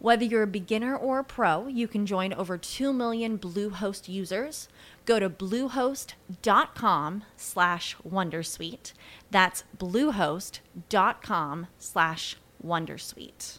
Whether you're a beginner or a pro, you can join over 2 million Bluehost users. Go to bluehost.com slash wondersuite. That's bluehost.com slash wondersuite.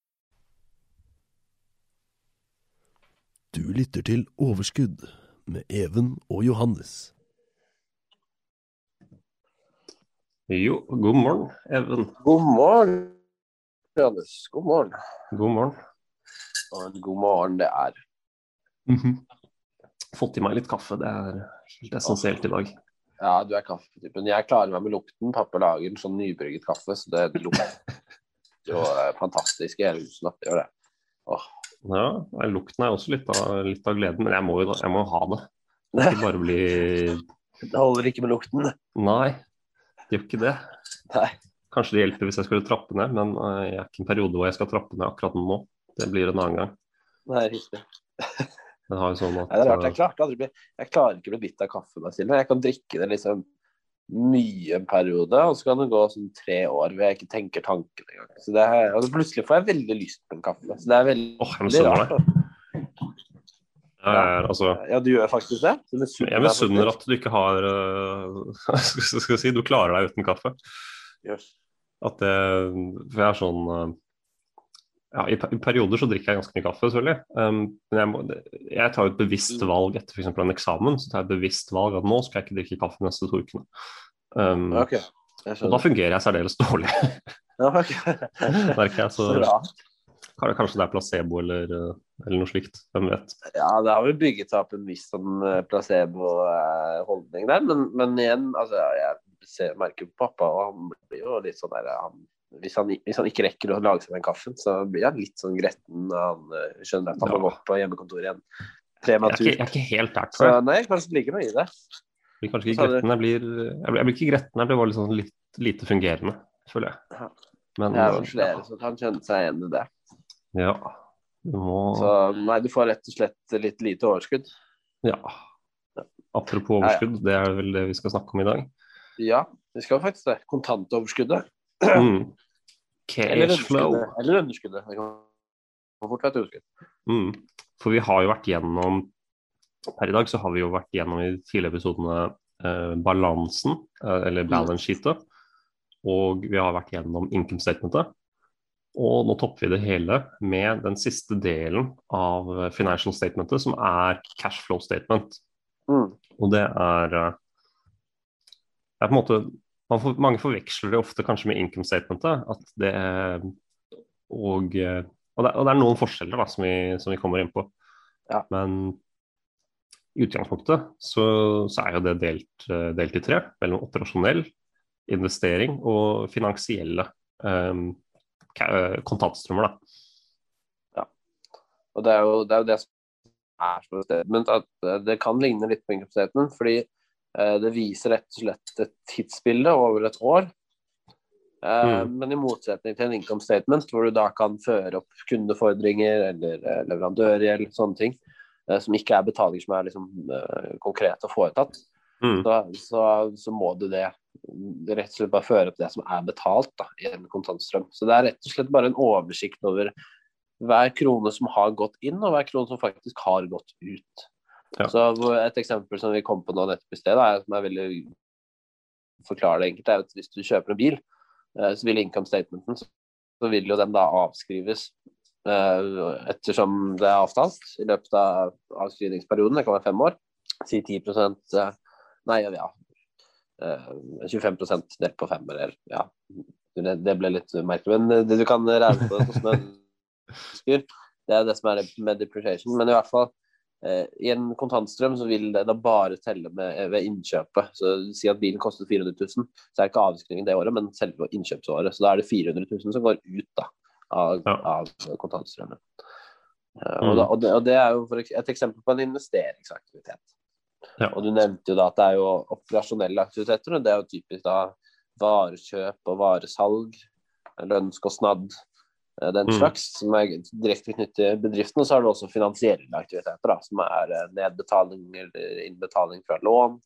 Du lytter til Overskudd med Even og Johannes. Jo, god morgen, Even. God morgen, Johannes. God morgen. God morgen. Og en god morgen det er. Mhm. Fått i meg litt kaffe, det er helt essensielt i dag. Ja, du er kaffetypen. Jeg klarer meg med lukten. Pappa lager en sånn nybrygget kaffe, så det lukter jo eh, fantastisk i hele huset. gjør det. Åh. Ja, Lukten er også litt av, litt av gleden, men jeg må jo jeg må ha det. Det ikke bare bli Det holder ikke med lukten. Nei, det gjør ikke det. Nei. Kanskje det hjelper hvis jeg skulle trappe ned, men eh, jeg er ikke en periode hvor jeg skal trappe ned akkurat nå. Det blir en annen gang. Nei, riktig. det, sånn at Nei, det er rart. Jeg, eh, klarte jeg klarer ikke å bli bitt av kaffe selv. Jeg kan drikke det liksom mye en periode, og så kan det gå sånn tre år hvor jeg ikke tenker tanken engang. Så det er, altså, plutselig får jeg veldig lyst på en kaffe. Så det er veldig, jeg veldig rart. er, altså, Ja, du gjør faktisk det? Jeg misunner at du ikke har uh, Skal skal si, du klarer deg uten kaffe. Yes. At det, for jeg er sånn eh, ja, i, perioder så drikker jeg ganske mye kaffe, selvfølgelig. Um, men jeg, må, jeg tar et bevisst valg etter f.eks. en eksamen. Så tar jeg et bevisst valg at nå skal jeg ikke drikke kaffe de neste to ukene. Um, okay. og da fungerer jeg særdeles dårlig, merker jeg. Så Så det kanskje det er placebo eller, eh, eller noe slikt. Hvem vet. Ja, det har vel bygget seg opp en viss sånn eh, placebo-holdning der, men, men igjen, altså, jeg ser, merker pappa, og han blir jo litt sånn der han, hvis, han, hvis han ikke rekker å lage seg den kaffen, så blir han litt sånn gretten han eh, skjønner at han må Ja. gå på hjemmekontoret igjen. Jeg er, ikke, jeg er ikke helt der, for det. nei, kanskje ligger noe i det. Jeg blir kanskje ikke gretten. Jeg blir, jeg blir, ikke gretten, jeg blir bare sånn litt lite fungerende, føler jeg. Ja. Men Det er vel flere flere som kan kjenne seg igjen i det. ja. Du må Så nei, du får rett og slett litt lite overskudd. Ja. Apropos overskudd, det er vel det vi skal snakke om i dag. Ja, vi skal faktisk det. Kontantoverskuddet. Mm. Eller underskuddet. Eller underskuddet. Det kan fort være et underskudd. Mm. For vi har jo vært gjennom Per i dag så har vi jo vært gjennom i de tidligere episodene eh, balansen, eh, eller balance sheetet. Og vi har vært gjennom income statementet. Og nå topper vi det hele med den siste delen av financial statementet, som er cash flow statement. Mm. Og det er eh, Det er på en måte får, Mange forveksler det ofte kanskje med income statementet. At det er, og, eh, og, det, og det er noen forskjeller da, som, vi, som vi kommer inn på. Ja. Men i utgangspunktet så, så er jo det delt, eh, delt i tre. Mellom operasjonell, investering og finansielle eh, kontantstrømmer. Da. Ja. Og det er jo det, er jo det som er så at det kan ligne litt på income statement, fordi det viser rett og slett et tidsbilde over et år. Eh, Mm. Men i motsetning til en income statement, hvor du da kan føre opp kundefordringer eller eh, leverandørgjeld, sånne ting, eh, som ikke er betalinger som er liksom, eh, konkrete og foretatt, Mm. så, så, så må du det rett og slett bare føre opp det som er betalt da, i en kontantstrøm. Så det er rett og slett bare en oversikt over hver krone som har gått inn, og hver krone som faktisk har gått ut. Ja. Så Et eksempel som vi kom på nå nettopp i sted, er, som er veldig forklarer det enkelt, er at hvis du kjøper en bil, eh, så vil income statementen så vil jo den da avskrives eh, ettersom det er avtalt i løpet av avskrivningsperioden. Det kan være fem år. Si 10 eh, Nei, ja. eh, 25% delt på fem, eller ja. Det, ble litt merkelig. Men det du kan regne på det som ønsker, det er det som er med depreciation. Men i hvert fall i en kontantstrøm så vil det da bare telle med, ved innkjøpet. Så Si at bilen kostet 400 000, så er det ikke avskrivning det året, men selve innkjøpsåret. Så da er det 400 000 som går ut da, av, Ja. av kontantstrømmen. Eh, Mm. og, da, og, det, og det er jo et eksempel på en investeringsaktivitet. Ja. Og du nevnte jo da at det er jo operasjonelle aktiviteter, og det er jo typisk da varekjøp og varesalg, lønnskostnad, eh, slags, Mm. slags, som er direkte knyttet til bedriften. Og så har du også finansielle aktiviteter, da, som er eh, nedbetaling eller innbetaling fra lån,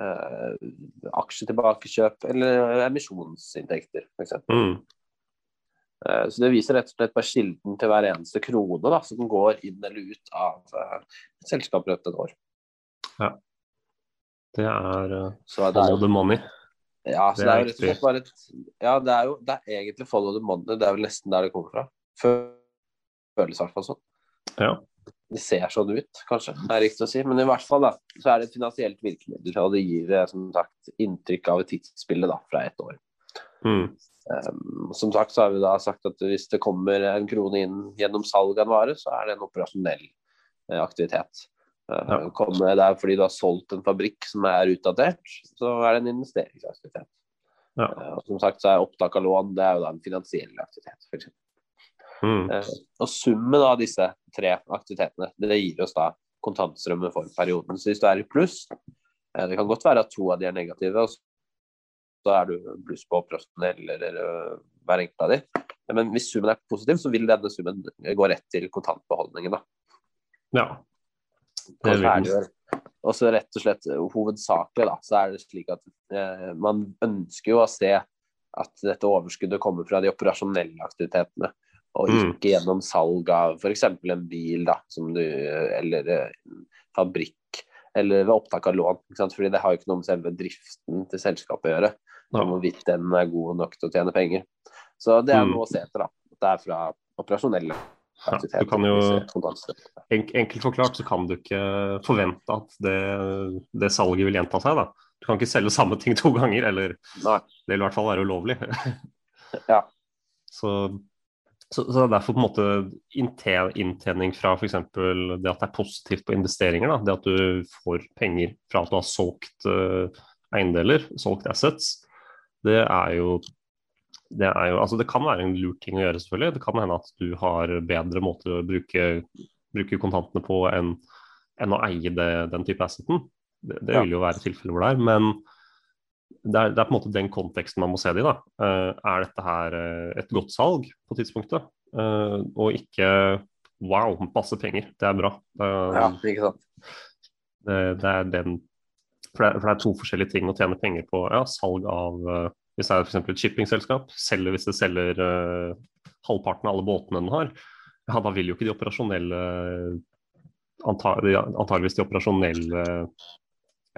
eh, aksjetilbakekjøp eller emisjonsinntekter, f.eks. Mm. Eh, Så det viser rett og slett bare kilden til hver eneste krone da, som går inn eller ut av et i løpet av et år. Det er uh, Så det er the money. Ja, så Det det er er jo rett og slett bare et Ja, det er jo det er egentlig follow the money. Det er vel nesten der det kommer fra. Føles i hvert fall sånn. Ja. Det ser sånn ut, kanskje, det er riktig å si. Men i hvert fall da, så er det et finansielt virkemiddel. Og det gir eh, som sagt inntrykk av et tidsbilde da, fra ett år. Mm. Um, som sagt så har vi da sagt at hvis det kommer en krone inn gjennom salg av en vare, så er det en operasjonell eh, aktivitet. Uh, Ja. Komme der fordi du har solgt en fabrikk som er utdatert, så er det en investeringsaktivitet. Ja. Uh, og som sagt så er opptak av lån det er jo da en finansiell aktivitet. For. Mm. Uh, og summen av disse tre aktivitetene det gir oss da kontantstrømmen for perioden. Så hvis du er i pluss, det kan godt være at to av de er negative, og så er du pluss på operasjonell eller hver enkelt av de. Men hvis summen er positiv, så vil denne summen gå rett til kontantbeholdningen. da. Ja. Og så og rett og slett uh, hovedsakelig da, så er det slik at eh, man ønsker jo å se at dette overskuddet kommer fra de operasjonelle aktivitetene, og Mm. ikke gjennom salg av f.eks. en bil da, som du, eller eh, en fabrikk, eller ved opptak av lån. Ikke sant? Fordi det har jo ikke noe med selve driften til selskapet å gjøre, Ja. hvorvidt den er god nok til å tjene penger. Så det er Mm. noe å se etter, da. At Det er fra operasjonelle Ja, du kan jo- Enk, enkelt forklart så kan du ikke forvente at det, det salget vil gjenta seg. da. Du kan ikke selge samme ting to ganger, eller Nei. det vil i hvert fall være ulovlig. Ja. Så, så, er derfor på en måte inntjening fra f.eks. det at det er positivt på investeringer. Da. Det at du får penger fra at du har solgt uh, eiendeler, solgt assets, det er jo det, er jo, altså det kan være en lurt ting å gjøre, selvfølgelig. Det kan hende at du har bedre måter å bruke, bruke kontantene på enn, enn å eie det, den type asseten. Det, det vil jo være tilfeller hvor det er. Men det er, det er på en måte den konteksten man må se det i. da. Eh, er dette her eh, et godt salg på tidspunktet? Eh, og ikke wow, masse penger, det er bra. Eh, ja, ikke sant. det, det er den for det, er, for det er to forskjellige ting å tjene penger på. Ja, salg av Hvis det er f.eks. et shippingselskap, selger hvis det selger uh, halvparten av alle båtene den har, ja, da vil jo ikke de operasjonelle Antageligvis de operasjonelle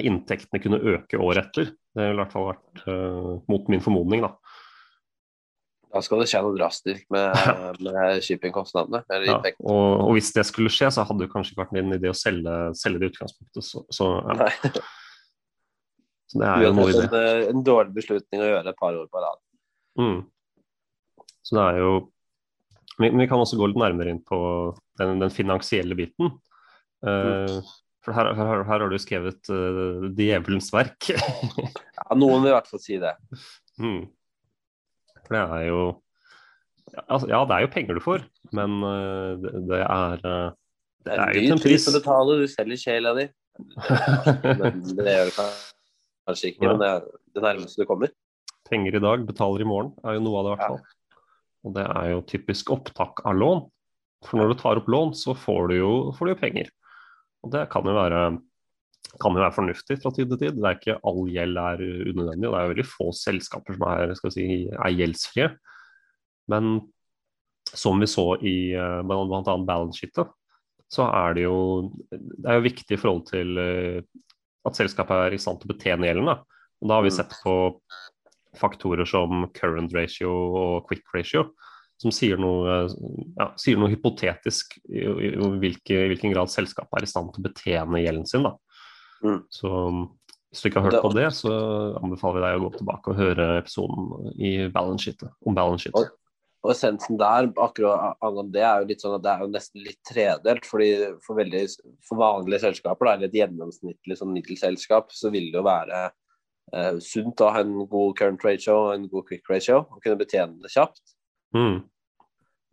inntektene kunne øke året etter. Det ville i hvert fall vært uh, mot min formodning, da. Da skal det skje noe drastisk med, med shippingkostnadene. Ja, og, og hvis det skulle skje, så hadde det kanskje ikke vært min idé å selge, selge det i utgangspunktet. Så, så, ja. Så det er jo en det. en, eh, en dårlig beslutning å gjøre et par år på rad. Mm. Så det er jo Men vi kan også gå litt nærmere inn på den, den finansielle biten. Uh, for her, her, her har du skrevet uh, 'Djevelens verk'. Ja, noen vil i hvert fall si det. mm. For det er jo altså, ja, det er jo penger du får, men uh, det, det er uh, Det Det er jo en pris å betale, du selger sjela di. Men det gjør det kanskje ikke, Ja. men det er det nærmeste du kommer. Penger i dag, betaler i morgen, er jo noe av det i hvert fall. Og det er jo typisk opptak av lån. For når du tar opp lån, så får du jo, får du jo penger. Og det kan jo være kan jo være fornuftig fra tid til tid. Det er ikke all gjeld er unødvendig, det er jo veldig få selskaper som er, skal si, er gjeldsfrie. Men som vi så i uh, bl.a. balance sheetet, så er det jo det er jo viktig i forhold til uh, at selskapet er i stand til å betjene gjelden. Da. Og da har vi mm. sett på faktorer som current ratio og quick ratio, som sier noe, ja, sier noe hypotetisk i, i, i, hvilke, i, hvilken grad selskapet er i stand til å betjene gjelden sin. Mm. Så hvis du ikke har hørt det, på det, så anbefaler vi deg å gå tilbake og høre episoden i balance sheetet, om balance sheet. Og, essensen der akkurat angående det er jo litt sånn at det er jo nesten litt tredelt. fordi For, veldig, for vanlige selskaper, eller et gjennomsnittlig sånn middelselskap, så vil det jo være eh, sunt å ha en god current ratio og en god quick ratio og kunne betjene det kjapt. Mm.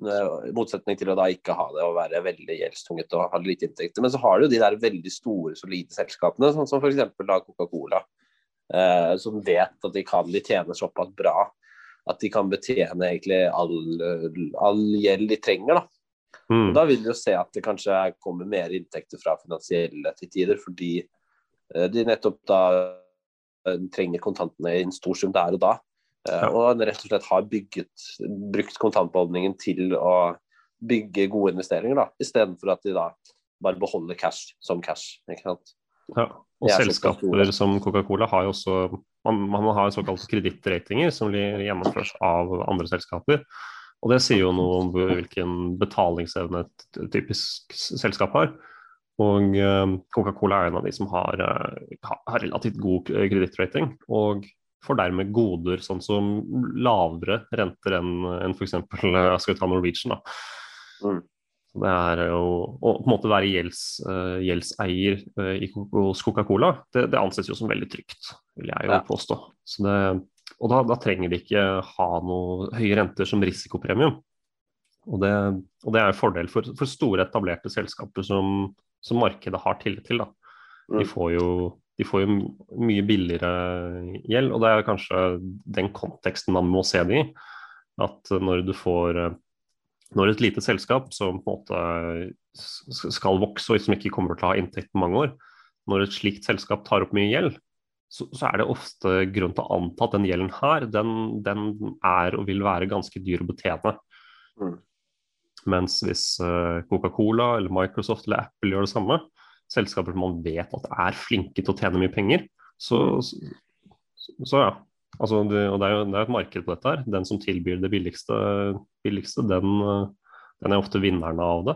I motsetning til å da ikke ha det og være veldig gjeldstunget og ha lite inntekter. Men så har du jo de der veldig store, solide selskapene, sånn som f.eks. Coca-Cola. Eh, som vet at de kan de tjene såpass bra at de kan betjene egentlig all, all gjeld de trenger. Da. Mm. da vil vi jo se at det kanskje kommer mer inntekter fra finansielle til tider, fordi eh, de nettopp da eh, trenger kontantene i en stor sum der og da. Ja. Og rett og slett har bygget, brukt kontantbeholdningen til å bygge gode investeringer, da, istedenfor at de da bare beholder cash som cash. ikke sant? Ja, og selskaper som Coca-Cola har jo også man, man har såkalte kredittratinger som blir gjennomført av andre selskaper. Og det sier jo noe om hvilken betalingsevne et typisk selskap har. Og uh, Coca-Cola er en av de som har, uh, har relativt god kredittrating. Og får dermed goder sånn som lavere renter enn en f.eks. Ta Norwegian. da. Mm. Det er jo Å på en måte være gjelds, uh, gjeldseier uh, hos Coca-Cola, det, det, anses jo som veldig trygt, vil jeg jo ja. påstå. Det, og da, da, trenger de ikke ha noe høye renter som risikopremium. Og det, og det er en fordel for, for, store, etablerte selskaper som, som markedet har tillit til. Da. De, mm. får jo, de får jo mye billigere gjeld, og det er kanskje den konteksten man må se det i. At når du får når et lite selskap som på en måte skal vokse og som ikke kommer til å ha inntekt på mange år, når et slikt selskap tar opp mye gjeld, så, så er det ofte grunn til å anta at den gjelden her, den, den er og vil være ganske dyr å betjene. Mm. Mens hvis uh, Coca-Cola eller Microsoft eller Apple gjør det samme, selskaper som man vet at er flinke til å tjene mye penger, så, så, så ja, Altså, du, og det er jo det er et marked på dette her. Den som tilbyr det billigste, billigste den, den, er ofte vinneren av det.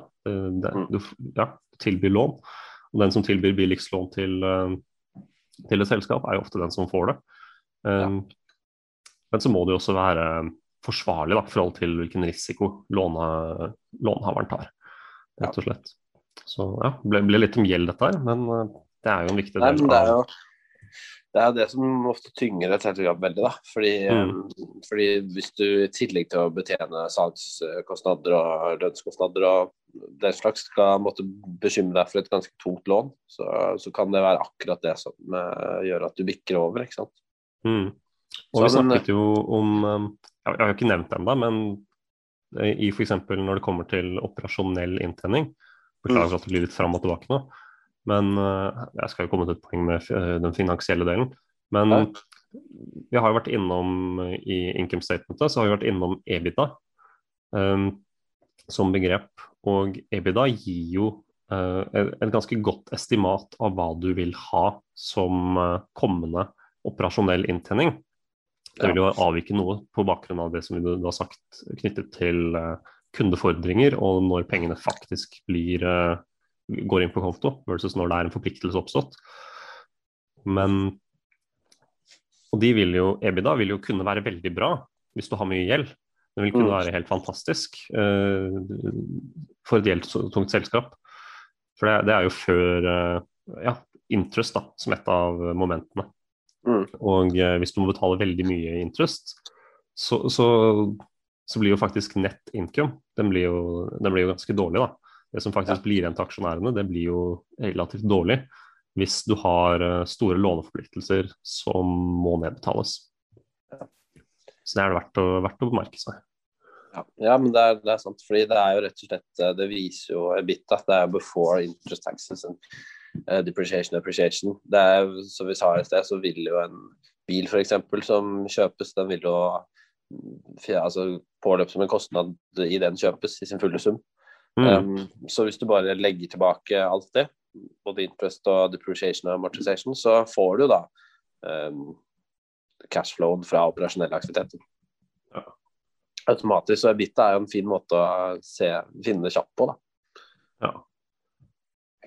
det mm. du, ja, tilbyr lån. Og den som tilbyr billigst lån til, til, et selskap, er jo ofte den som får det. Ja. Um, men så må det jo også være forsvarlig i forhold til hvilken risiko låne, lånhaveren tar, rett og slett. Så ja, ble, ble litt om gjeld dette her, men uh, det er jo en viktig del av det er det er det som ofte tynger et selskap veldig. da, fordi, mm. um, fordi, Hvis du i tillegg til å betjene salgskostnader og lønnskostnader og den slags skal måtte bekymre deg for et ganske tungt lån, så, så kan det være akkurat det som uh, gjør at du bikker over. ikke sant? Mm. Og så, Vi snakket jo om um, Jeg har jo ikke nevnt det ennå, men i f.eks. når det kommer til operasjonell inntjening Beklager mm. at det blir litt fram og tilbake nå. Men eh, jeg skal jo komme til et poeng med eh, den finansielle delen. Men ja. vi har jo vært innom eh, i income statementet, så har vi vært innom EBITDA um, som begrep. Og EBITDA gir jo uh, et ganske godt estimat av hva du vil ha som uh, kommende operasjonell inntjening. Det vil jo avvike noe på bakgrunn av det som du har sagt knyttet til uh, kundefordringer, og når pengene faktisk blir går inn på konto, versus når det er en forpliktelse oppstått. Men Og de vil jo, EBITDA vil jo kunne være veldig bra hvis du har mye gjeld. Det vil kunne mm. være helt fantastisk uh, for et gjeldstungt selskap. For det, det, er jo før uh, ja, interest da, som et av momentene. Mm. Og uh, hvis du må betale veldig mye interest, så, så, så, blir jo faktisk net income den blir jo, den blir jo ganske dårlig. da det som faktisk blir igjen til aksjonærene, det blir jo relativt dårlig hvis du har eh, store låneforpliktelser som må nedbetales. Så det er det verdt å, verdt å bemerke seg. Ja, ja men det er, det er, sant. fordi det er jo rett og slett eh, Det viser jo EBITDA. Det er before interest taxes and, uh, depreciation og appreciation. Det er, som vi sa i sted, så vil jo en bil f.eks. som kjøpes, den vil jo altså, påløpe som en kostnad i den kjøpes i sin fulle sum. Mm. Um, så hvis du bare legger tilbake alt det, både interest og depreciation og amortization, så får du da um, cashflowen fra operasjonelle aktiviteter. Ja. Automatisk så EBITDA er jo en fin måte å se, finne kjapt på, da. Ja,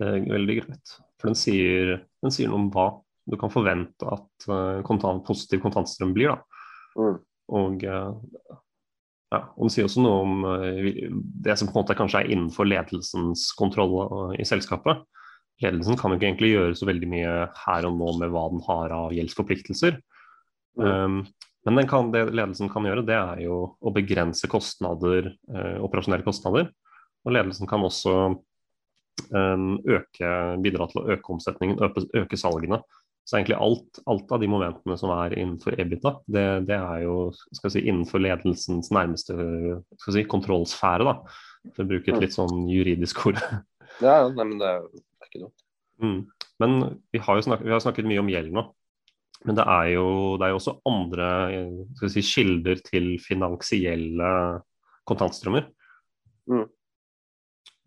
det er veldig greit. For den sier, den sier noe om hva du kan forvente at uh, kontant, positiv kontantstrøm blir. da. Mm. Og, uh, ja, og Det sier også noe om uh, det som på en måte kanskje er innenfor ledelsens kontroll i selskapet. Ledelsen kan jo ikke egentlig gjøre så veldig mye her og nå med hva den har av gjeldsforpliktelser. Um, men kan, det ledelsen kan gjøre, det er jo å begrense kostnader, uh, operasjonelle kostnader. Og ledelsen kan også um, øke, bidra til å øke omsetningen, øke, øke salgene. Så egentlig alt, alt, av de momentene som er innenfor EBITDA, det, det er jo si, innenfor ledelsens nærmeste si, kontrollsfære, da. For å bruke et litt sånn juridisk ord. Ja, nei, men det er ikke dumt. Mm. Men vi har jo snakket, vi har snakket mye om gjeld nå. Men det er jo, det er jo også andre si, kilder til finansielle kontantstrømmer. Mm.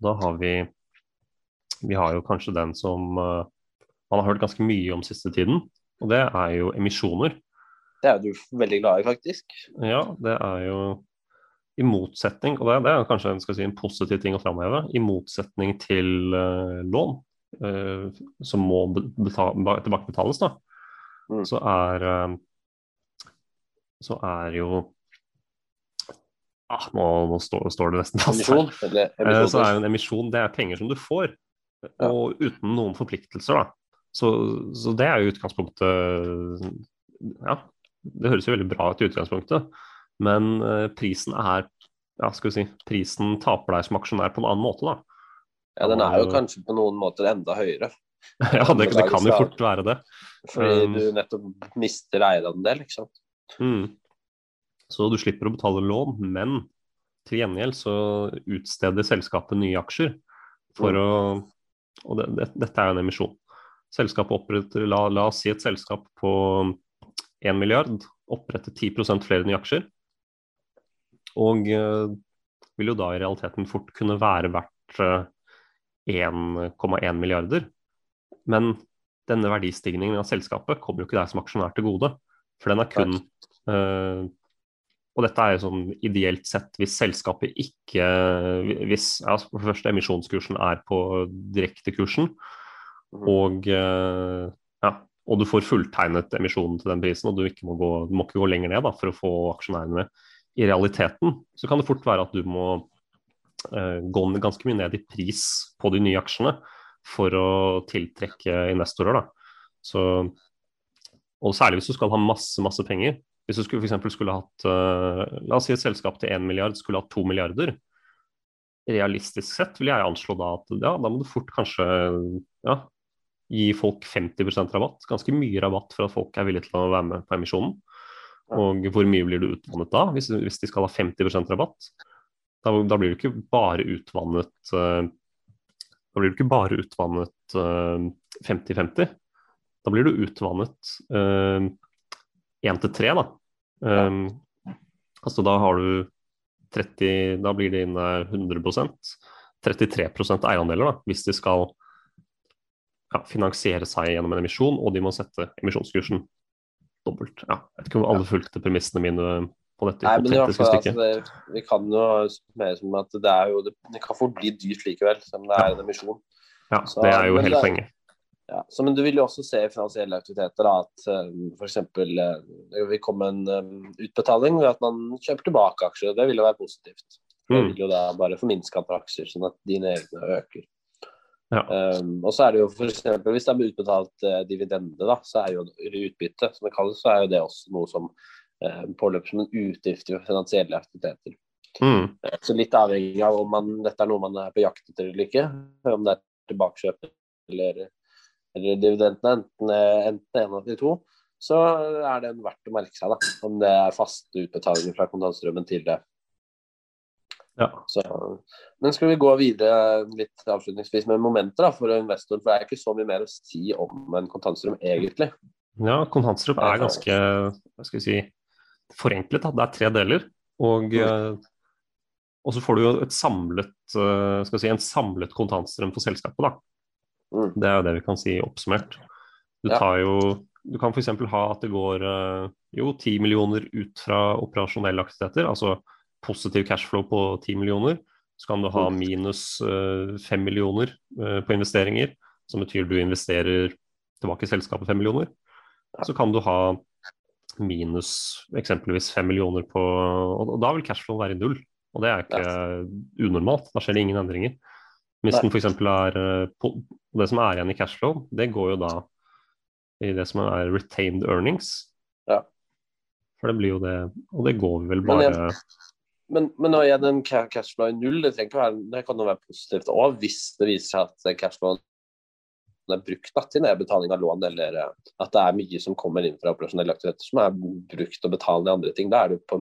Da har vi Vi har jo kanskje den som uh, man har hørt ganske mye om siste tiden, og det er jo emisjoner. Det er du veldig glad i, faktisk. Ja, det er jo i motsetning, og det, det er kanskje si, en, positiv ting å framheve, i motsetning til uh, lån, uh, som må tilbakebetales, da, mm. så er uh, så er jo ah, nå, nå står, står, det nesten fast her. Emisjon, så er jo en emisjon det er penger som du får, ja. og uten noen forpliktelser. da. Så, så, det er jo utgangspunktet Ja, det høres jo veldig bra ut i utgangspunktet, men uh, prisen er ja, skal vi si, prisen taper deg som aksjonær på en annen måte, da. Ja, den er jo kanskje på noen måter enda høyere. ja, det, det kan jo fort være det. Fordi um, du nettopp mister eierandel, ikke sant. Mm. Så du slipper å betale lån, men til gjengjeld så utsteder selskapet nye aksjer for mm. å Og det, det, dette er jo en emisjon. Selskapet oppretter, la, la, oss si et selskap på 1 milliard, oppretter 10 flere nye aksjer. Og eh, vil jo da i realiteten fort kunne være verdt eh, 1,1 milliarder. Men denne verdistigningen av selskapet kommer jo ikke deg som aksjonær til gode. For den er kun eh, Og dette er jo sånn ideelt sett hvis selskapet ikke Hvis ja, for det første emisjonskursen er på direktekursen. Og, eh, ja, og du får fulltegnet emisjonen til den prisen, og du, må, gå, du må ikke gå lenger ned da, for å få aksjonærene med. I realiteten så kan det fort være at du må uh, gå ganske mye ned i pris på de nye aksjene for å tiltrekke investorer. Da. Så, og særlig hvis du skal ha masse, masse penger. Hvis du skulle, for skulle hatt uh, La oss si et selskap til 1 milliard skulle hatt 2 milliarder. Realistisk sett vil jeg anslå da at ja, da må du fort kanskje ja, gi folk 50% rabatt. Ganske mye rabatt for at folk er villige til å være med på emisjonen. Og hvor mye blir du utvannet da, hvis, hvis de skal ha 50% rabatt? Da, da, blir du ikke bare utvannet uh, Da blir du ikke bare utvannet 50-50. Uh, da blir du utvannet én 1 til 3, da. Um, altså da har du 30 Da blir det inne 100% 33 eierandeler, da, hvis de skal ja, finansiere seg gjennom en emisjon, og de må sette emisjonskursen dobbelt. Ja, jeg vet ikke om alle fulgte premissene mine på dette Nei, men i hvert fall, altså, det, Vi kan jo mer som at det, er jo, det, kan fort bli dyrt likevel, som det er ja. en emisjon. Ja, så, det er jo hele poenget. Ja, så, men du vil jo også se i finansielle aktiviteter da, at um, f.eks. Uh, det vil komme en um, utbetaling ved at man kjøper tilbake aksjer. Det vil jo være positivt. Det mm. vil jo da bare forminske antall aksjer, sånn at dine egne øker. Ja. Um, og så er det jo f.eks. hvis det er utbetalt uh, dividende, da, så er jo utbytte, som det kalles, så er jo det også noe som uh, påløper som en utgift til finansielle aktiviteter. Mm. Uh, så litt avhengig av om man, dette er noe man er på jakt etter eller ikke, om det er tilbakekjøp eller, eller dividendene, enten, enten en av de to, så er det verdt å merke seg da, om det er faste utbetalinger fra kontantstrømmen til det Ja. Så, men skal vi gå videre litt avslutningsvis med momenter da, for investoren? For det er ikke så mye mer å si om en kontantstrøm egentlig. Ja, kontantstrøm er ganske hva skal vi si, forenklet. Da. Det er tre deler. Og, Mm. og så får du jo et samlet, eh, skal vi si, en samlet kontantstrøm for selskapet. da. Mm. Det er jo det vi kan si oppsummert. Du tar jo Du kan f.eks. ha at det går eh, jo 10 millioner ut fra operasjonelle aktiviteter, altså positiv cashflow på 10 millioner. Så kan du ha Mm. minus eh, 5 millioner eh, på investeringer, som betyr du investerer tilbake i selskapet 5 millioner. Så kan du ha minus eksempelvis 5 millioner på Og da vil cashflow være i null. Og det er ikke unormalt. Da skjer det ingen endringer. Hvis den f.eks. er eh, Det som er igjen i cashflow, det går jo da i det som er retained earnings. Ja. For det blir jo det Og det går vel bare Men, men nå er den i null. Det, trenger ikke være, det kan jo være positivt òg, hvis det viser seg at den cashflowen er brukt da, til nedbetaling av lån, eller eh, at det er mye som kommer inn fra operasjonelle aktiviteter som er brukt å betale ned andre ting. Da er det på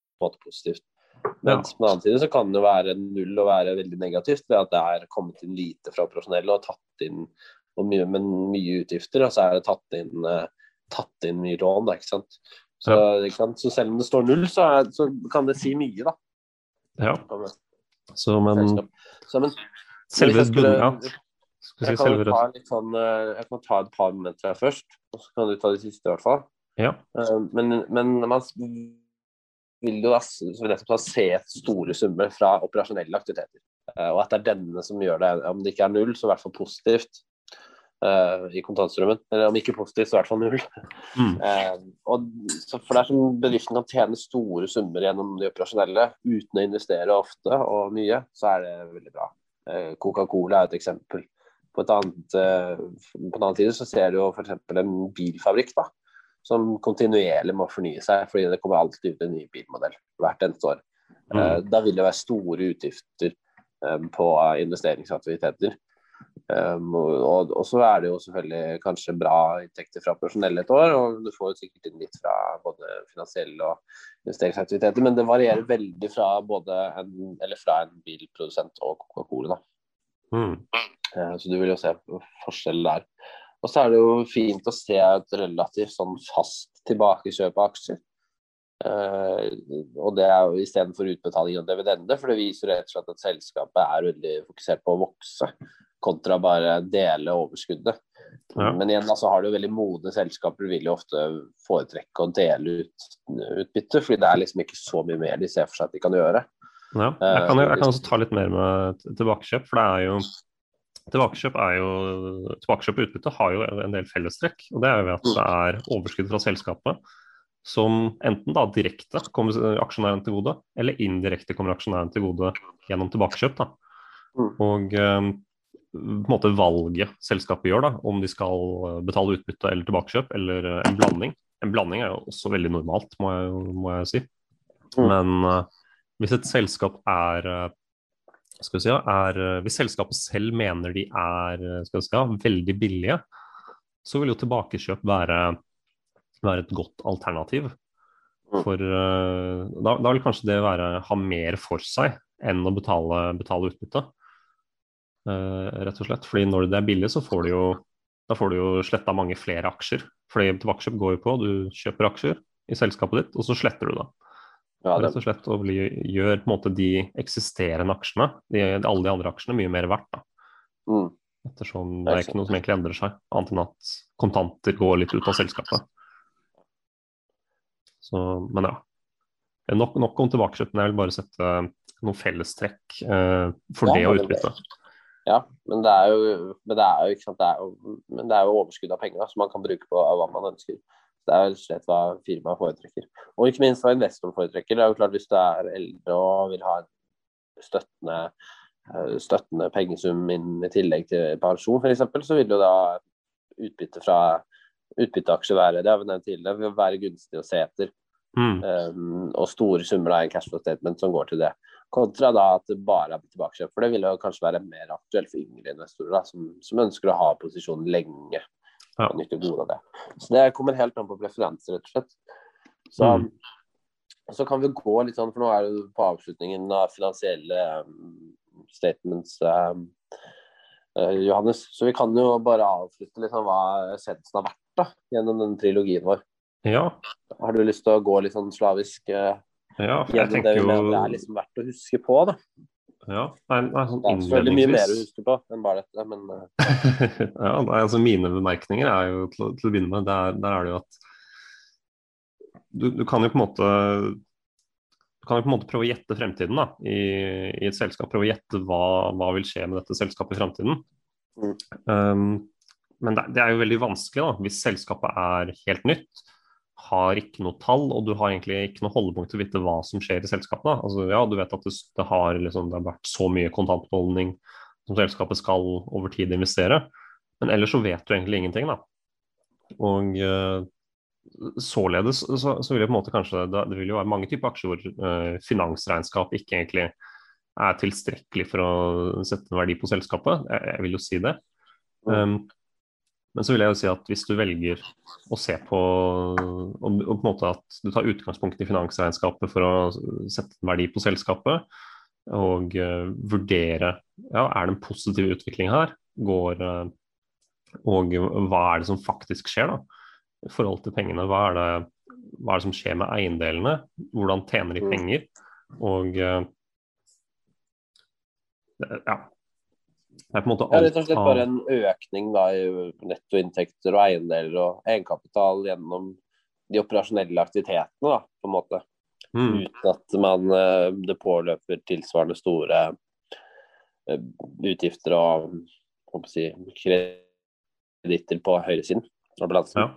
En måte positivt. Ja. På den annen side så kan det jo være null og være veldig negativt ved at det er kommet inn lite fra operasjonelle og tatt inn og mye, men mye utgifter, og så er det tatt inn, eh, tatt inn mye lån. Da, ikke sant? Så, ikke sant? så selv om det står null, så, er, så kan det si mye, da. Ja. Så, men. Så, men, selve skulle- ja. Jeg kan, selve ta litt sånn, eh, jeg kan ta et par momenter her først, og så kan du ta de siste i hvert fall. Ja. Eh, Men, men man vil du da nettopp se store summer fra operasjonelle aktiviteter. Eh, Og at det er denne som gjør det, om det ikke er null, så i hvert fall positivt uh, i kontantstrømmen. Eller om ikke positivt, så i hvert fall null. Mm. Uh, og så for dersom bedriften kan tjene store summer gjennom de operasjonelle uten å investere ofte og mye, så er det veldig bra. Uh, Coca-Cola er et eksempel. På, et annet, på en annen side så ser du jo f.eks. en bilfabrikk da, som kontinuerlig må fornye seg, fordi det kommer alltid ut en ny bilmodell hvert eneste år. Eh, Mm. Da vil det være store utgifter eh, på investeringsaktiviteter. Um, og, så er det jo selvfølgelig kanskje bra inntekter fra personell et år, og du får jo sikkert inn litt fra både finansielle og investeringsaktiviteter, men det varierer veldig fra både en, eller fra en bilprodusent og Coca-Cola. Mm. Eh, Så du vil jo se forskjell der. Og så er det jo fint å se et relativt sånn fast tilbakekjøp av aksjer. Uh, og det er jo istedenfor utbetaling av dividende, for det viser rett og slett at selskapet er veldig fokusert på å vokse, kontra bare dele overskuddet. Ja. Men igjen altså, har du veldig modne selskaper vil jo ofte foretrekke å dele ut utbytte, fordi det er liksom ikke så mye mer de ser for seg at de kan gjøre. Ja. Jeg, kan, jo- jeg kan også ta litt mer med tilbakekjøp, for det er jo Tilbakekjøp er jo Tilbakekjøp og utbytte har jo en del fellestrekk. og Det er jo at det er overskudd fra selskapet som enten da direkte kommer aksjonæren til gode, eller indirekte kommer aksjonæren til gode gjennom tilbakekjøp. da. Mm. Og eh, på en måte valget selskapet gjør, da, om de skal eh, betale utbytte eller tilbakekjøp, eller eh, en blanding. En blanding er jo også veldig normalt, må jeg, må jeg si. Mm. Men eh, hvis et selskap er eh, skal vi si, er, eh, Hvis selskapet selv mener de er eh, skal vi si, veldig billige, så vil jo tilbakekjøp være, være et godt alternativ. Mm. For eh, da, da vil kanskje det være, ha mer for seg enn å betale, betale utbytte. Uh, rett og slett. Fordi når det er billig, så får du jo da får du jo sletta mange flere aksjer. Fordi tilbakekjøp går jo på, du kjøper aksjer i selskapet ditt, og så sletter du det. Ja, det, Rett og slett, og bli, gjør på en måte de eksisterende aksjene, de, alle de andre aksjene, mye mer verdt. da. mm. Ettersom det er ikke noe som egentlig endrer seg, annet enn at kontanter går litt ut av selskapet. Så, men ja. Nok, nok om tilbakeslutten. jeg vil bare sette noen fellestrekk eh, for Ja, det å utbytte. Ja, men det er jo, men det er jo, sant, det er jo, men det er jo overskudd av penger da, som man kan bruke på hva man ønsker. Det er jo slett hva firmaet foretrekker. Og ikke minst hva investoren foretrekker. Det er jo klart Hvis du er eldre og vil ha en støttende, eh, støttende pengesum inn i tillegg til pensjon f.eks., så vil jo da utbytte fra utbytteaksjer være det har vi nevnt tidligere, vil være gunstig å se etter. Mm. Um, og store summer av en cashflow statement som går til det. Kontra da at det bare er tilbakekjøp. For det vil jo kanskje være mer aktuelt for yngre investorer da, som, som ønsker å ha posisjonen lenge. Ja. og gode av det. Så det kommer helt an på preferanser, rett og slett. Så, Mm. så kan vi gå litt sånn, for nå er det på avslutningen av finansielle um, statements, um, eh, Johannes. Så vi kan jo bare avslutte sånn hva essensen har vært da, gjennom den trilogien vår. Ja, Har du lyst til å gå litt sånn slavisk uh, ja, gjennom det vi det er liksom verdt å huske på? da? Ja, det er, sånn Det er innledningsvis. mye mer å huske på enn bare dette, men uh, ja, nei, altså Mine bemerkninger er jo til, til å begynne med der, der er det jo at du, du kan jo på en måte du kan jo på en måte prøve å gjette fremtiden da, i, i et selskap. Prøve å gjette hva, hva vil skje med dette selskapet i fremtiden. Mm. Um, men det, det er jo veldig vanskelig da, hvis selskapet er helt nytt, har ikke noe tall, og du har egentlig ikke noe holdepunkt til å vite hva som skjer i selskapet. Da. Altså, ja, du vet at det, det, har, liksom, det har vært så mye kontantbeholdning som selskapet skal over tid investere, men ellers så vet du egentlig ingenting. da. Og uh, således så, så vil det på en måte kanskje det, det vil jo være mange typer aksjer hvor uh, finansregnskap ikke egentlig er tilstrekkelig for å sette en verdi på selskapet. Jeg, jeg vil jo si det. Um, men så vil jeg jo si at hvis du velger å se på og, og på en måte at du tar utgangspunkt i finansregnskapet for å sette en verdi på selskapet, og uh, vurdere ja, er det en positiv utvikling her, går uh, og hva er det som faktisk skjer da, i forhold til pengene. Hva er det, hva er det som skjer med eiendelene? Hvordan tjener de Mm. penger? Og eh, ja. Det er på en måte Ja, rett og slett bare en økning da, i nettoinntekter og eiendeler og egenkapital gjennom de operasjonelle aktivitetene, da, på en måte. Mm, Uten at man, eh, det påløper tilsvarende store eh, utgifter og si, kreditter på høyresiden av balansen. ja.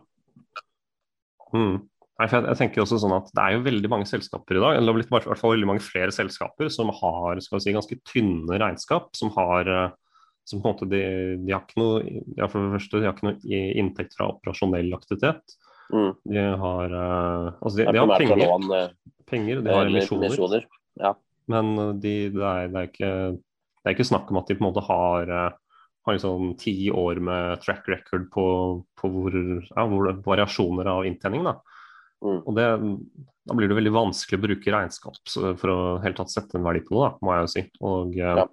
Mm. Nei, for jeg, jeg tenker også sånn at Det er jo veldig mange selskaper i dag, eller i hvert fall veldig mange flere selskaper som har skal si, ganske tynne regnskap. Som har eh, som på en måte de, de har ikke noe ja, for det første, de har ikke noe inntekt fra operasjonell aktivitet. Mm. De har, uh, altså de, er de har penger, eh, penger, de har emisjoner. Ja. Men uh, de, det, er, det, er ikke, det er ikke snakk om at de på en måte har, har liksom ti år med track record på, på hvor, ja, hvor variasjoner av inntjening. Da. Mm. Og det, da blir det veldig vanskelig å bruke regnskap for å helt tatt sette en verdi på det, da, må jeg jo si. Og Ja.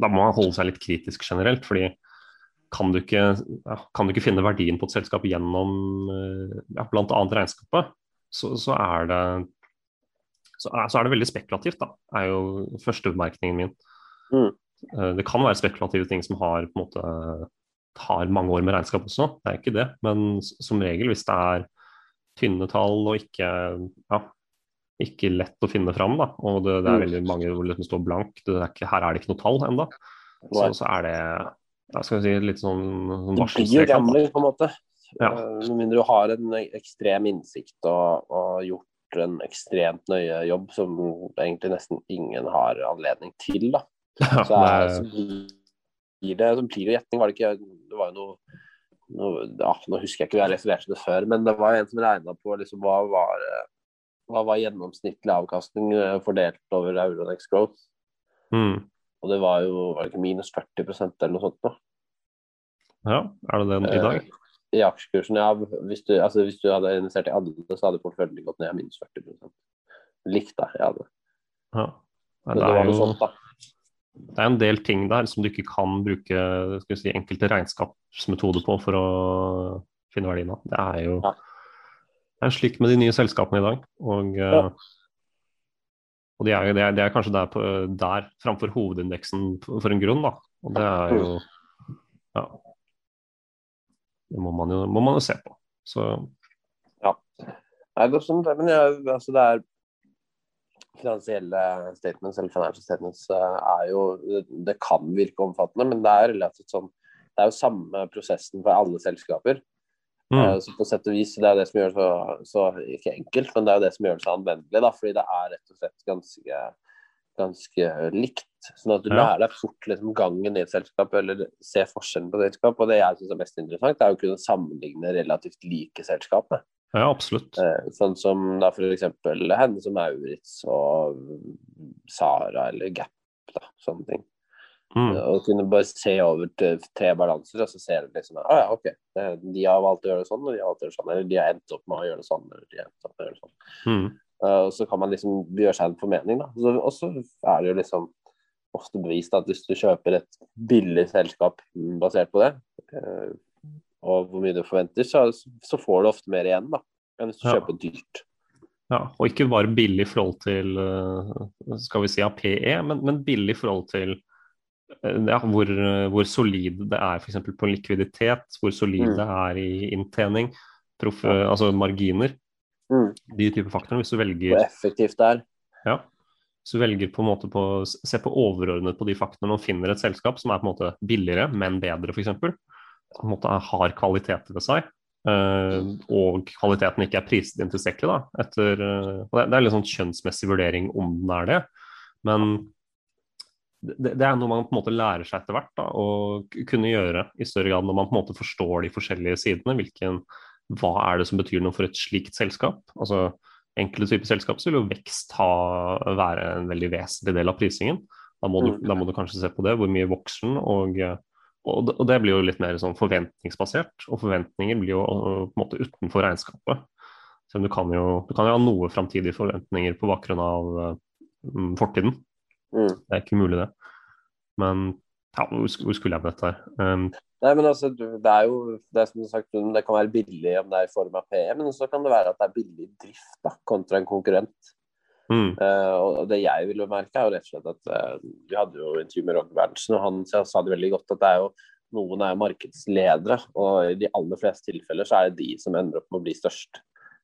Da må man holde seg litt kritisk generelt. fordi kan du ikke, ja, kan du ikke finne verdien på et selskap gjennom uh, ja, bl.a. regnskapet, så, så er det så er, så er det veldig spekulativt, da, er jo førstebemerkningen min. Mm. Eh, Det kan være spekulative ting som har, på en måte, tar mange år med regnskap også, det er ikke det. Men som regel, hvis det er tynne tall og ikke, ja, ikke lett å finne fram, da, og det, det er Mm. veldig mange hvor det liksom står blank, det er ikke, her er det ikke noe tall ennå, så, så er det ja, skal vi si, litt sånn, sånn Det blir jo varselstrek. på en måte. Ja. Eh, Med mindre du har en ekstrem innsikt og, og gjort en ekstremt nøye jobb som egentlig nesten ingen har anledning til. da. Ja, Så, er, det- så blir det så blir det gjetning. Var det ikke Det var jo noe, noe ja, Nå husker jeg ikke, jeg refererte det før, men det var en som regna på liksom, hva var eh, hva var gjennomsnittlig avkastning eh, fordelt over Euronex Growth. mm, Og det var jo var det ikke minus 40% eller noe sånt. Da. ja, er det den i Eh, dag? I aksjekursen, ja. Hvis du, altså, hvis du hadde investert i alle, så hadde porteføljen gått ned minus 40 Likt, da. Ja, det. Ja. Nei, det det var er jo sånt, da. det er en del ting der som du ikke kan bruke skal si, enkelte regnskapsmetoder på for å finne verdien av. Det er jo Ja. Det er slik med de nye selskapene i dag. Og, eh, Ja. og det er, de er, de er kanskje der, på, der framfor hovedindeksen for en grunn. Da. Og det er jo ja. Det må man jo, må man jo se på. Så Nei, det er sånn, men jeg, altså, det er Finansielle statements eller financial statements eh, er jo det, det kan virke omfattende, men det er relativt sånn Det er jo samme prosessen for alle selskaper. Mm, Eh, Så på sett og vis, Det er det som gjør det så, så ikke enkelt, men det er jo det som gjør det så anvendelig. da, fordi det er rett og slett ganske ganske likt. Sånn at du Ja. lærer deg fort liksom, gangen i et selskap, eller ser forskjellen på selskap. Og det jeg syns er mest interessant, det er å kunne sammenligne relativt like selskap. Ja, absolutt. Eh, Sånn som da eksempel henne som Maurits og Sara eller Gap, da. Sånne ting. Mm. Og kunne bare se over til tre balanser, og så ser du liksom ah, ja, OK. De har valgt å gjøre det sånn, og de har valgt å gjøre det sånn. Eller de har endt opp med å gjøre det sånn, eller de har endt opp med å gjøre det sånn. Mm. Uh, Og så kan man liksom gjøre seg en formening, da. Så, og så er det jo liksom ofte bevist at hvis du kjøper et billig selskap basert på det, uh, og hvor mye du forventer, så, så får du ofte mer igjen, da. Enn hvis du Ja. kjøper dyrt. Ja, og ikke bare billig i forhold til eh, skal vi si APE, men, men billig i forhold til ja, hvor, eh, hvor solid det er f.eks. på likviditet, hvor solid Mm. det er i inntjening, proff, altså marginer. Mm. De typer faktorer. Hvis du velger Hvor effektivt det er. Ja. Hvis du velger på en måte på se på overordnet på de faktorene og finner et selskap som er på en måte billigere, men bedre, f.eks. Som på en måte har kvaliteter ved seg. Uh, og kvaliteten ikke er priset inn tilstrekkelig. Da, etter, uh, det er litt sånn kjønnsmessig vurdering om den er det. Men det, det er noe man på en måte lærer seg etter hvert da, å kunne gjøre i større grad når man på en måte forstår de forskjellige sidene. Hvilken, hva er det som betyr noe for et slikt selskap? Altså enkelte typer selskap så vil jo vekst ha, være en veldig vesentlig del av prisingen. Da må, du, Mm. da må du kanskje se på det, hvor mye vokser den, og, og, det- og det blir jo litt mer sånn forventningsbasert. Og forventninger blir jo på en måte utenfor regnskapet. Så du kan jo, du kan jo ha noe framtidige forventninger på bakgrunn av mm, fortiden. Mm. Det er ikke mulig, det. Men ja, hvor, skulle jeg med dette her? Um, Nei, men altså, det er jo det er som du har sagt, det kan være billig om det er i form av PE, men så kan det være at det er billig drift da, kontra en konkurrent. mm, Uh, og det jeg ville merke, er jo rett og slett at uh, vi hadde jo intervju med Roger Berntsen, og han sa det veldig godt at det er jo noen er markedsledere, og i de aller fleste tilfeller så er det de som ender opp med å bli størst.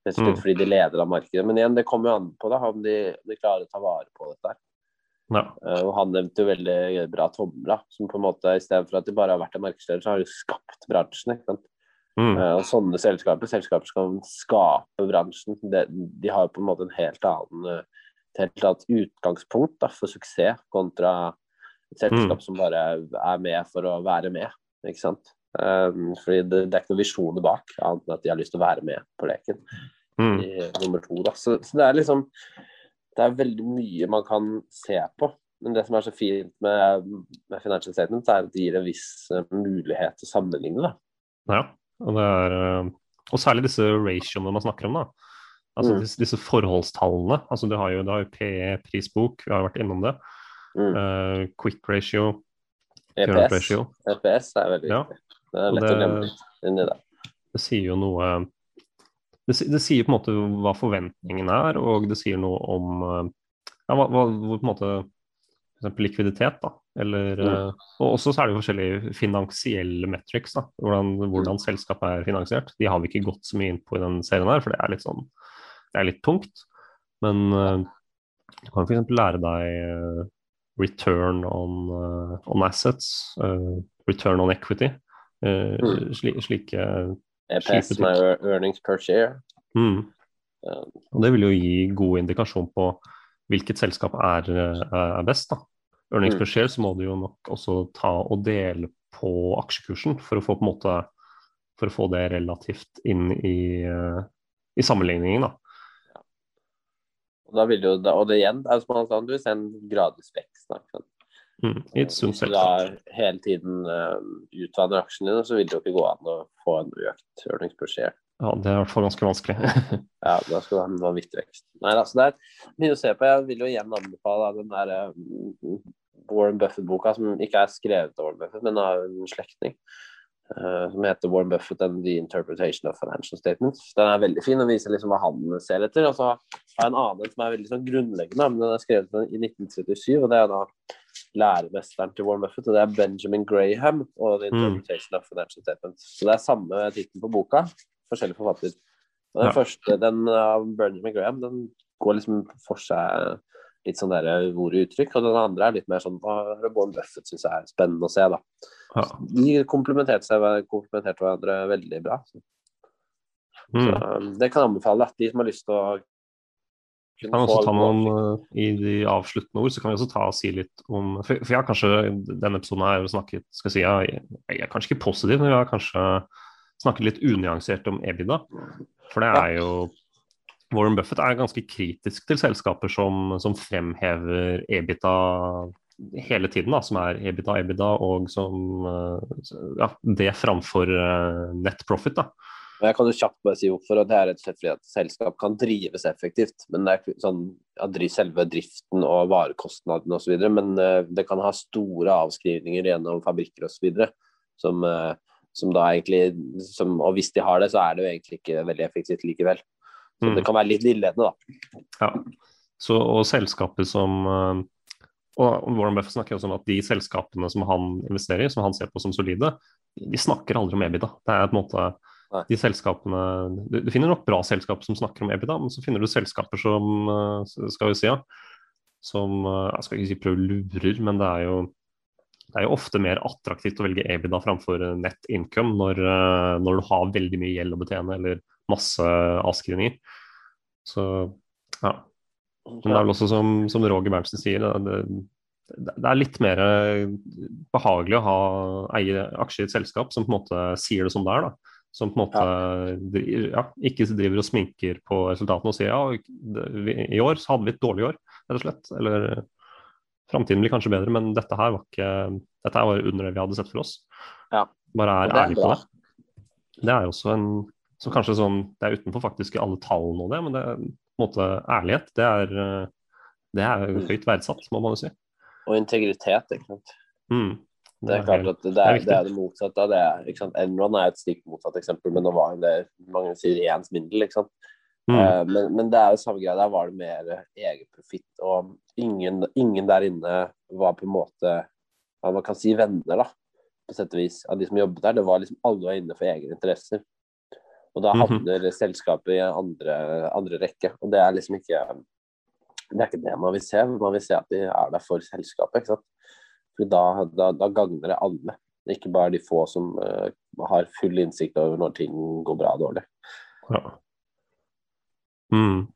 Rett og slett Mm. fordi de leder av markedet. Men igjen, det kommer jo an på da, om de, om de klarer å ta vare på dette. her. Ja. Eh, og han nevnte jo veldig bra Tomra, som på en måte i stedet for at de bare har vært en markedsleder, så har de skapt bransjen. ikke sant? Mm, Eh, og sånne selskaper, selskaper skal skape bransjen, De, de har på en måte en helt annen, et helt annet utgangspunkt da, for suksess kontra et selskap Mm. som bare er med for å være med. ikke sant? Um, fordi det, det er ikke noen visjoner bak, annet enn at de har lyst til å være med på leken mm, i nummer to. Da. Så, så det er liksom Det er veldig mye man kan se på. Men det som er så fint med, med Financial Statement, er at det gir en viss eh, mulighet til å sammenligne. Da. ja. Og, det er, eh, og særlig disse ratioene man snakker om, da. Altså Mm. disse, disse forholdstallene. Altså, du har jo, du har jo PE, prisbok, vi har vært innom det. Mm. Uh, quick ratio, EPS, ratio. EPS er veldig Ja. Det er lett det- å glemme litt inni der. det sier jo noe det, det sier på en måte hva forventningen er, og det sier noe om eh, ja, hva, hva, hvor på en måte for likviditet, da. Eller, Mm. og også så er det forskjellige finansielle metrics, da. Hvordan, hvordan selskapet er finansiert. De har vi ikke gått så mye inn på i den serien her, for det er litt sånn det er litt tungt. Men uh, du kan f.eks. lære deg uh, return on, uh, on assets, return on equity. Mm. sli, slike EPS, Kjipe som er earnings per share. mm. Um, Og det vil jo gi god indikasjon på hvilket selskap er, er best. da. Earnings Mm. per share så må du jo nok også ta og dele på aksjekursen for å få måte for å få det relativt inn i, eh, i sammenligningen. da. Og, da vil jo, og det igjen er som han sa, du vil se en gradvis vekst. Da? Mm. I et sunt Hvis du har da hele tiden uh, utvanner aksjene dine, så vil det jo ikke gå an å få en økt earnings per share. Ja, Det er i hvert fall ganske vanskelig. Ja, da skal du ha en vanvittig vekst. Nei, altså det er mye å se på. Jeg vil jo igjen anbefale den der uh, Warren Buffett-boka, som ikke er skrevet av Warren Buffett, men av en slektning. Uh, som heter Warren Buffett and the Interpretation of Financial Statements. Den er veldig fin og viser liksom hva han ser etter. Og så har jeg en annen som er veldig sånn grunnleggende, men den er skrevet i 1937. og Det er da læremesteren til Warren Buffett, og det er Benjamin Graham og The Mm. Of Financial Statements. Så det er samme tittel på boka, forskjellige forfatter. Og den Ja. første, den av Benjamin Graham, den går liksom for seg litt sånn der ord og uttrykk, og den andre er litt mer sånn Warren Buffett syns er spennende å se, da. Ja. De komplementerte seg komplementerte hverandre veldig bra. Så, Mm. så um, det kan jeg anbefale at de som har lyst til å kan også ta noen uh, I de avsluttende ord så kan vi også ta og si litt om For, for jeg har kanskje denne episoden her snakket skal jeg si, jeg, jeg er kanskje ikke positiv, men vi har kanskje snakket litt unyansert om EBITDA. For det er jo Warren Buffett er ganske kritisk til selskaper som, som fremhever EBITDA hele tiden, da, som er EBITDA, EBITDA, og som ja, det framfor net profit. da. Jeg kan jo kjapt bare si hvorfor. og Det er rett og slett fordi at selskap kan drives effektivt. men det er sånn, Selve driften og varekostnadene osv. Men uh, det kan ha store avskrivninger gjennom fabrikker osv. Som, uh, som da egentlig som, Og hvis de har det, så er det jo egentlig ikke veldig effektivt likevel. Så mm. det kan være litt villedende, da. Ja. Så, og selskapet som uh, og Warren Buff snakker også om at de selskapene som han investerer i, som han ser på som solide, de snakker aldri om EBITDA. Det er på en måte. De selskapene du, du, finner nok bra selskaper som snakker om EBITDA, men så finner du selskaper som eh, skal vi si, ja, som eh, jeg skal ikke si prøver lurer, men det er jo det er jo ofte mer attraktivt å velge EBITDA framfor net income når, eh, når, du har veldig mye gjeld å betjene eller masse avskrivninger. Så ja. Men det er vel også som, som Roger Berntsen sier, det, det, det, er litt mer behagelig å ha eie aksjer i et selskap som på en måte sier det som det er. da som på en måte ja. ikke driver og sminker på resultatene og sier ja, i år så hadde vi et dårlig år, rett og slett. Eller framtiden blir kanskje bedre, men dette her var ikke dette her var under det vi hadde sett for oss. Ja. Bare er, ærlig på det. Det er jo også en så kanskje sånn, Det er utenfor faktisk alle tallene og det, men det er på en måte ærlighet. Det er, det er mm. høyt verdsatt, må man jo si. Og integritet, ikke sant. Mm. Det er klart at det er det, er det motsatte av det. ikke sant? Enron er et stikk motsatt eksempel, men nå var det mange sier ren svindel. ikke sant? Mm. Uh, men, men, det er jo samme greia. Der var det mer egen profitt. Og ingen, ingen, der inne var på en måte man kan si venner, da, på sett og vis, av de som jobbet der. Det var liksom alle var inne for egne interesser. Og da havner mm -hmm. selskapet i andre, andre rekke. Og det er liksom ikke det er ikke det man vil se. Man vil se at de er der for selskapet. ikke sant? For da, da, da gagner det alle. Ikke bare de få som uh, har full innsikt over når ting går bra og dårlig. Ja. Mm.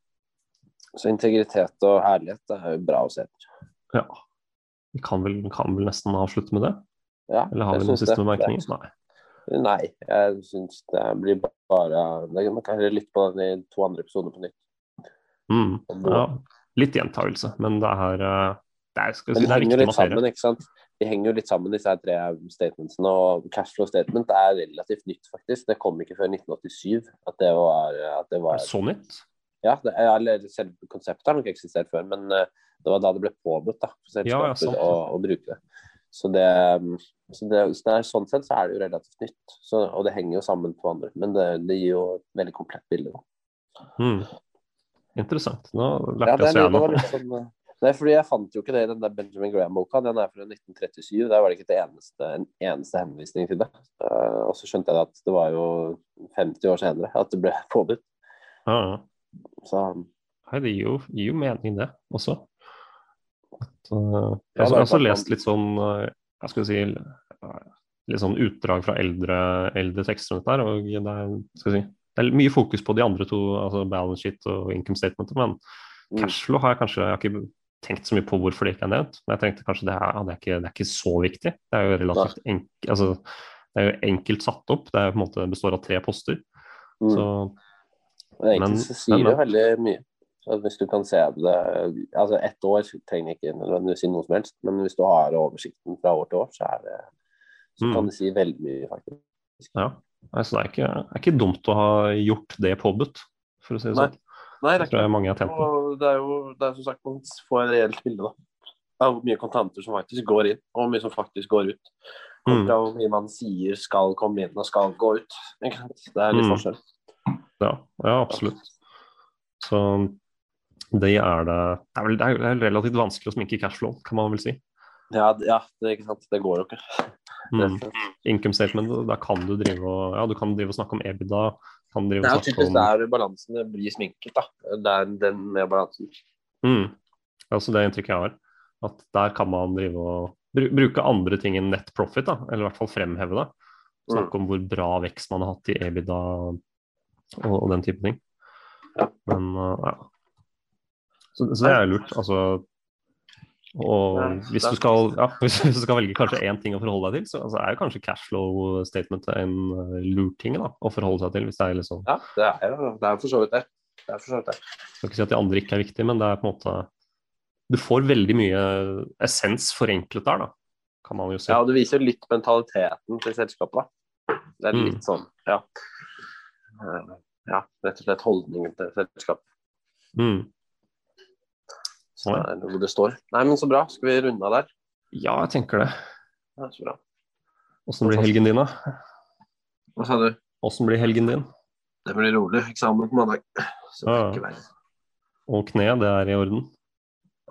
Så integritet og ærlighet er jo bra å se etter. Ja. Vi kan vel, kan vel, nesten avslutte med det? Ja, Eller har vi noen siste bemerkninger? Nei. Nei, jeg syns det blir bare Man kan heller lytte på den i to andre episoder på nytt. Mm. Ja, litt gjentagelse, men det er uh det er, si, det er viktig å sammen, ikke sant? De henger jo litt sammen, disse tre statementsene. Og cashflow statement er relativt nytt, faktisk. Det kom ikke før 1987 at det var, at det var... Så nytt? Ja, det, eller selve konseptet har nok eksistert før, men uh, det var da det ble påbudt da, for selskapet ja, ja, å, å, bruke det. Så det, så det, så det er, sånn sett så er det jo relativt nytt, så, og det henger jo sammen på andre. Men det, gir jo et veldig komplett bilde. Mm. Interessant. Nå lærte ja, jeg noe. Sånn, eh, Nei, fordi jeg fant jo ikke det i den der Benjamin Graham-boka. Den er fra 1937. Der var det ikke det eneste, en eneste henvisning til det. Uh, og så skjønte jeg at det var jo 50 år senere at det ble påbudt. Ja, ja. Så Nei, det gir jo, gir jo, mening, det også. At, uh, jeg har også lest litt sånn uh, Jeg skulle si litt sånn utdrag fra eldre, eldre tekster rundt der. Og det er, skal si, det er mye fokus på de andre to, altså balance sheet og income statement, men mm. cashflow har jeg kanskje jeg har ikke tenkt så mye på hvorfor det ikke er nevnt. Men jeg tenkte kanskje det er, det er, ikke, det er ikke, så viktig. Det er jo relativt enk, altså, det er jo enkelt satt opp. Det er på en måte består av tre poster. Mm. Så, Egentlig så sier det veldig mye. Hvis du kan se det altså Ett år trenger ikke nødvendigvis si noe som helst, men hvis du har oversikten fra år til år, så, det, så mm. kan det si veldig mye, faktisk. Ja, altså, det er ikke, er ikke dumt å ha gjort det påbudt, for å si det sånn. Nei, det, er jeg mange har tjent på. Det er jo det er som sagt man får et reelt bilde da. av hvor mye kontanter som faktisk går inn, og hvor mye som faktisk går ut. Kontra mm. hvor mye man sier skal komme inn og skal gå ut. Det er litt mm. forskjell. Ja, ja, absolutt. Så det er det Det er vel det er relativt vanskelig å sminke cashflow, kan man vel si. Ja, ja det, ikke sant? det går jo ikke. Mm. Income statement, da kan du drive og, ja, du kan drive og snakke om EBITDA, drive det er typisk om... der balansene blir sminket. da. Det er den med balansen. Mm. Altså det inntrykket jeg har. At der kan man drive og bruke andre ting enn net profit, da. eller i hvert fall fremheve det. Snakke mm. om hvor bra vekst man har hatt i EBITDA og, og den type ting. Ja. Men uh, ja. Så, så det er lurt. Altså og hvis du, skal, ja, hvis du skal velge kanskje én ting å forholde deg til, så altså, er jo kanskje cashflow statement en lurt lur ting da, å forholde seg til. hvis det er liksom, Ja, det er jo det er for så vidt det. Det er for så vidt det. Jeg skal ikke si at de andre ikke er viktige, men det er på en måte Du får veldig mye essens forenklet der, da, kan man jo si. Ja, og du viser litt mentaliteten til selskapet, da. Det er Mm. litt sånn, ja. Eh, Ja, rett og slett holdningen til selskapet. Mm. Så det er hvor det står. Nei, men så bra. Skal vi runde av der? Ja, jeg tenker det. Ja, så bra. Åssen blir helgen din, da? Hva sa du? Åssen blir helgen din? Det blir rolig. Eksamen på mandag. Så det Ja. ikke verre. Og kneet, det er i orden?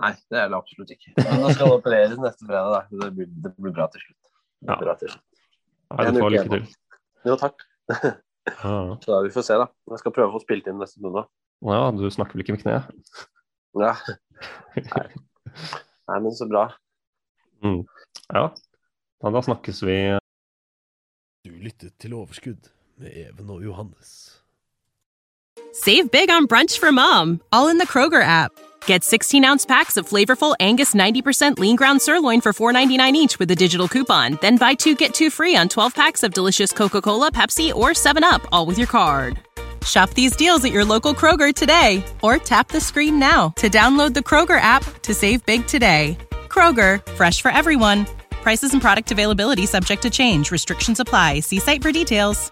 Nei, det er det absolutt ikke. Men det skal opereres neste fredag, da. Det blir, det blir bra til slutt. Det blir Ja. Bra til slutt. Nei, det får lykke til. Jo, takk. Ja. Så da, vi får se, da. Jeg skal prøve å få spilt inn neste runde. ja, du snakker vel ikke med kneet? Ja. Nei. Nei, men så bra. Mm. Ja, da, da snakkes vi. Du lyttet til Overskudd med Even og Johannes. Save big on brunch for mom, all in the Kroger app. Get 16 ounce packs of flavorful Angus 90% lean ground sirloin for $4.99 each with a digital coupon. Then buy two get two free on 12 packs of delicious Coca Cola, Pepsi, or 7UP, all with your card. Shop these deals at your local Kroger today or tap the screen now to download the Kroger app to save big today. Kroger, fresh for everyone. Prices and product availability subject to change. Restrictions apply. See site for details.